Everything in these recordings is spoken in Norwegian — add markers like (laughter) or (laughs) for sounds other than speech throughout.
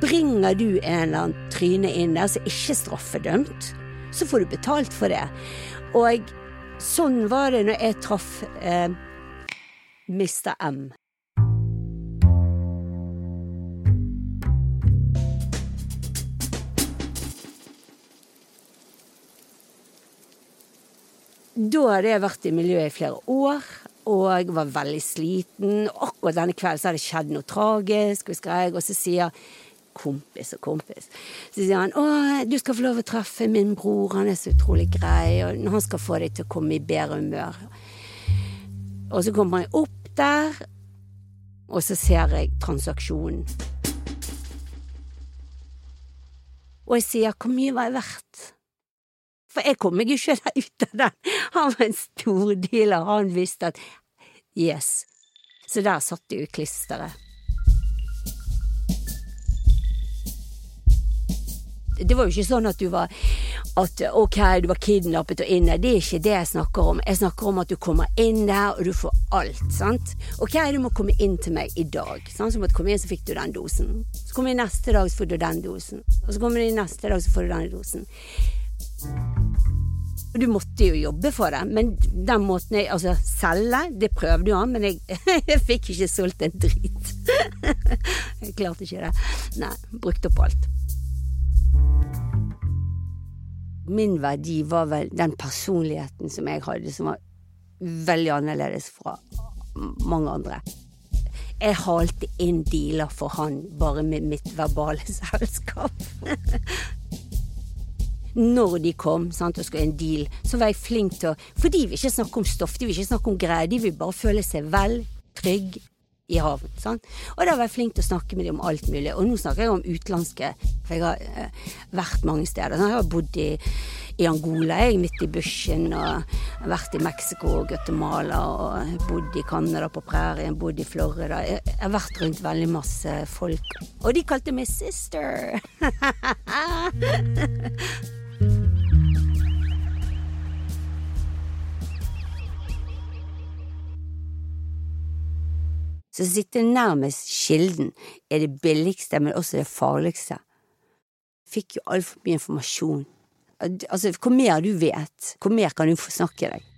Bringer du en eller annen tryne inn der som ikke er straffedømt, så får du betalt for det. Og sånn var det når jeg traff eh, Mr. M. Da hadde jeg vært i miljøet i flere år, og var veldig sliten. Akkurat denne kvelden så hadde det skjedd noe tragisk, og så sier kompis og kompis. Så sier han å, du skal få lov å treffe min bror, han er så utrolig grei, og han skal få deg til å komme i bedre humør. Og så kommer jeg opp der, og så ser jeg transaksjonen. Og jeg sier hvor mye var jeg verdt? For jeg kom meg jo ikke ut av den. Han var en stor dealer, han visste at yes. Så der satt det jo i klisteret. Det var jo ikke sånn at du var at ok, du var kidnappet og inne. Det er ikke det jeg snakker om. Jeg snakker om at du kommer inn der, og du får alt. sant? Ok, du må komme inn til meg i dag. Sant? Så måtte komme inn, så fikk du den dosen. Så kommer du neste dag, så får du den dosen. Og så kommer du neste dag, så får du den dosen. Du måtte jo jobbe for det, men den måten jeg Altså, selge, det prøvde jo han, men jeg, (laughs) jeg fikk ikke solgt en drit. (laughs) jeg klarte ikke det. Nei, brukte opp alt. Min verdi var vel den personligheten som jeg hadde, som var veldig annerledes fra mange andre. Jeg halte inn dealer for han bare med mitt verbale (laughs) selskap. Når de kom sant, og skulle en deal, så var jeg flink til å For de vil ikke snakke om stoff, de vil ikke snakke om greier, de vil bare føle seg vel, trygg i havn. Sant? Og da var jeg flink til å snakke med dem om alt mulig. Og nå snakker jeg om utenlandske, for jeg har eh, vært mange steder. Jeg har bodd i, i Angola, jeg, midt i bushen, og vært i Mexico og Guatemala, og bodd i Canada på prærien, bodd i Florida. Jeg, jeg har vært rundt veldig masse folk, og de kalte meg sister. (laughs) Så å sitte nærmest kilden er det billigste, men også det farligste. Fikk jo altfor mye informasjon. Altså, hvor mer du vet, hvor mer kan du få snakke deg?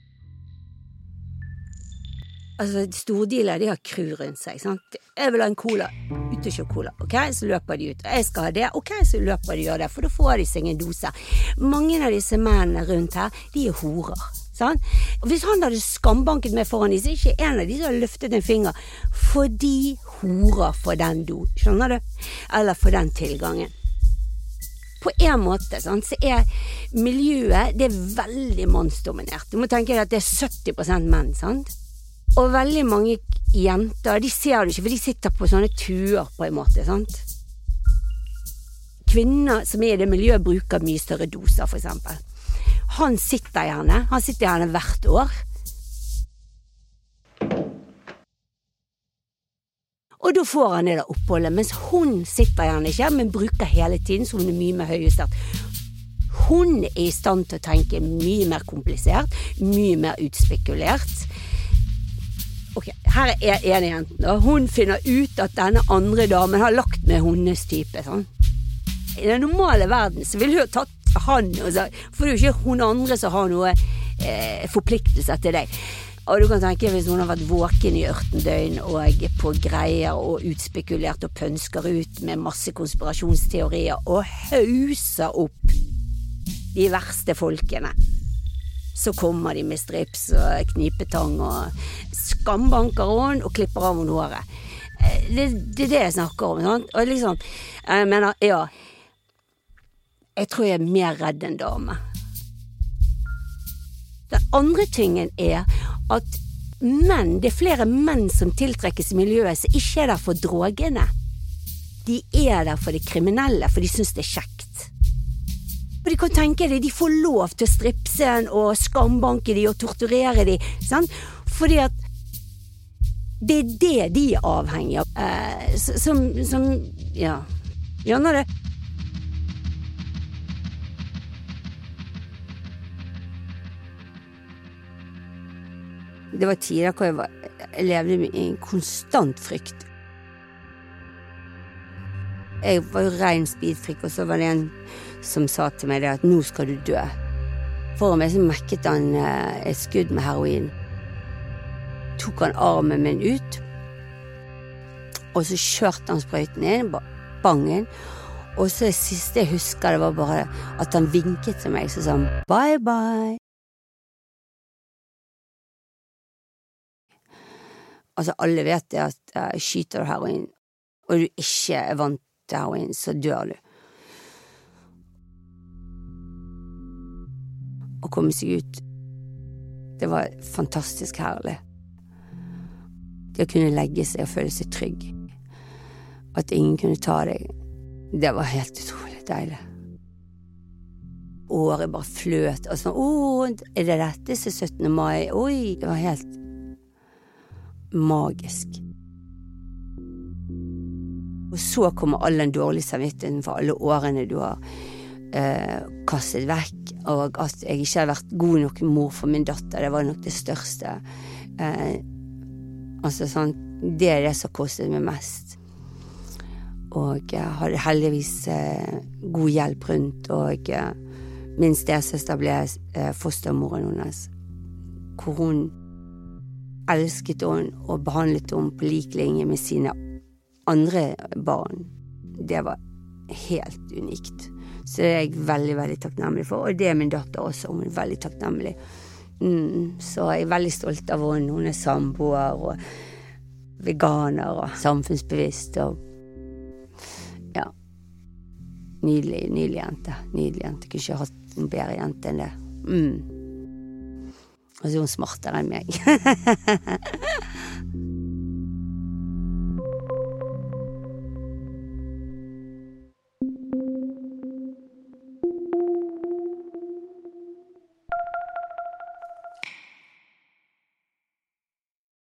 Altså, Stordealer de har crew rundt seg. sant? Jeg vil ha en cola. Ut og cola. Ok, Så løper de ut. Jeg skal ha det. Ok, så løper de og gjør det, for da får de seg en dose. Mange av disse mennene rundt her, de er horer. Sant? Hvis han hadde skambanket meg foran dem, så er ikke en av de som har løftet en finger. Fordi horer for den do, skjønner du? Eller for den tilgangen. På en måte sånn, så er miljøet det er veldig mannsdominert. Du må tenke deg at det er 70 menn. sant? Og veldig mange jenter de ser det ikke, for de sitter på sånne tuer, på en måte. sant? Kvinner som er i det miljøet, bruker mye større doser, for eksempel. Han sitter gjerne. Han sitter gjerne hvert år. Og da får han det oppholdet, mens hun sitter gjerne ikke, men bruker hele tiden, så hun er mye mer høyjustert. Hun er i stand til å tenke mye mer komplisert, mye mer utspekulert. Ok, her er ene jenten, Da. hun finner ut at denne andre damen har lagt med hennes type. Sånn. I den normale verden så ville hun tatt han, så, for det er jo ikke hun andre som har noe eh, forpliktelse til deg. Og du kan tenke hvis hun har vært våken i 18 døgn og på greier og utspekulert og pønsker ut med masse konspirasjonsteorier og hauser opp de verste folkene. Så kommer de med strips og knipetang og skambanker henne og klipper av henne håret. Eh, det, det, er det jeg snakker om. Sant? Og liksom, jeg mener, ja Jeg tror jeg er mer redd enn dame. Den andre tingen er at menn, det er flere menn som tiltrekkes i miljøet som ikke er der for drogene. De er der for det kriminelle, for de syns det er kjekt. Og de kan tenke deg, de får lov til å stripse en og skambanke de og torturere de, sant? fordi at det er det de er avhengig av. Eh, som, som Ja. Skjønner du? Det var tider hvor jeg, var, jeg levde i en konstant frykt. Jeg var jo rein speedfrik, og så var det en som sa til meg det at nå skal du dø. Foran meg så mekket han eh, et skudd med heroin. Tok han armen min ut, og så kjørte han sprøyten inn, bang inn. Og så det siste jeg husker, det var bare at han vinket til meg, så sa han bye bye. Altså, alle vet det at uh, skyter du heroin, og du ikke er vant til heroin, så dør du. Å komme seg ut, det var fantastisk herlig. Det å kunne legge seg og føle seg trygg. At ingen kunne ta deg. Det var helt utrolig deilig. Året bare fløt. Og sånn Å, er det dette som er 17. mai? Oi! Det var helt magisk. Og så kommer all den dårlige samvittigheten for alle årene du har eh, kastet vekk, og at jeg ikke har vært god nok mor for min datter. Det var nok det største. Eh, altså sånn Det er det som kostet meg mest. Og jeg hadde heldigvis eh, god hjelp rundt, og eh, min stesøster ble eh, fostermoren hennes. Hvor hun elsket henne og behandlet henne på lik linje med sine andre barn. Det var helt unikt. Så det er jeg veldig, veldig takknemlig for. Og det er min datter også. Hun er veldig takknemlig. Mm, så jeg er veldig stolt av henne. Hun er samboer og veganer og samfunnsbevisst og Ja. Nydelig, nydelig jente. Nydelig jente. Kunne ikke hatt en bedre jente enn det. Mm. Og så er hun smartere enn meg. (laughs)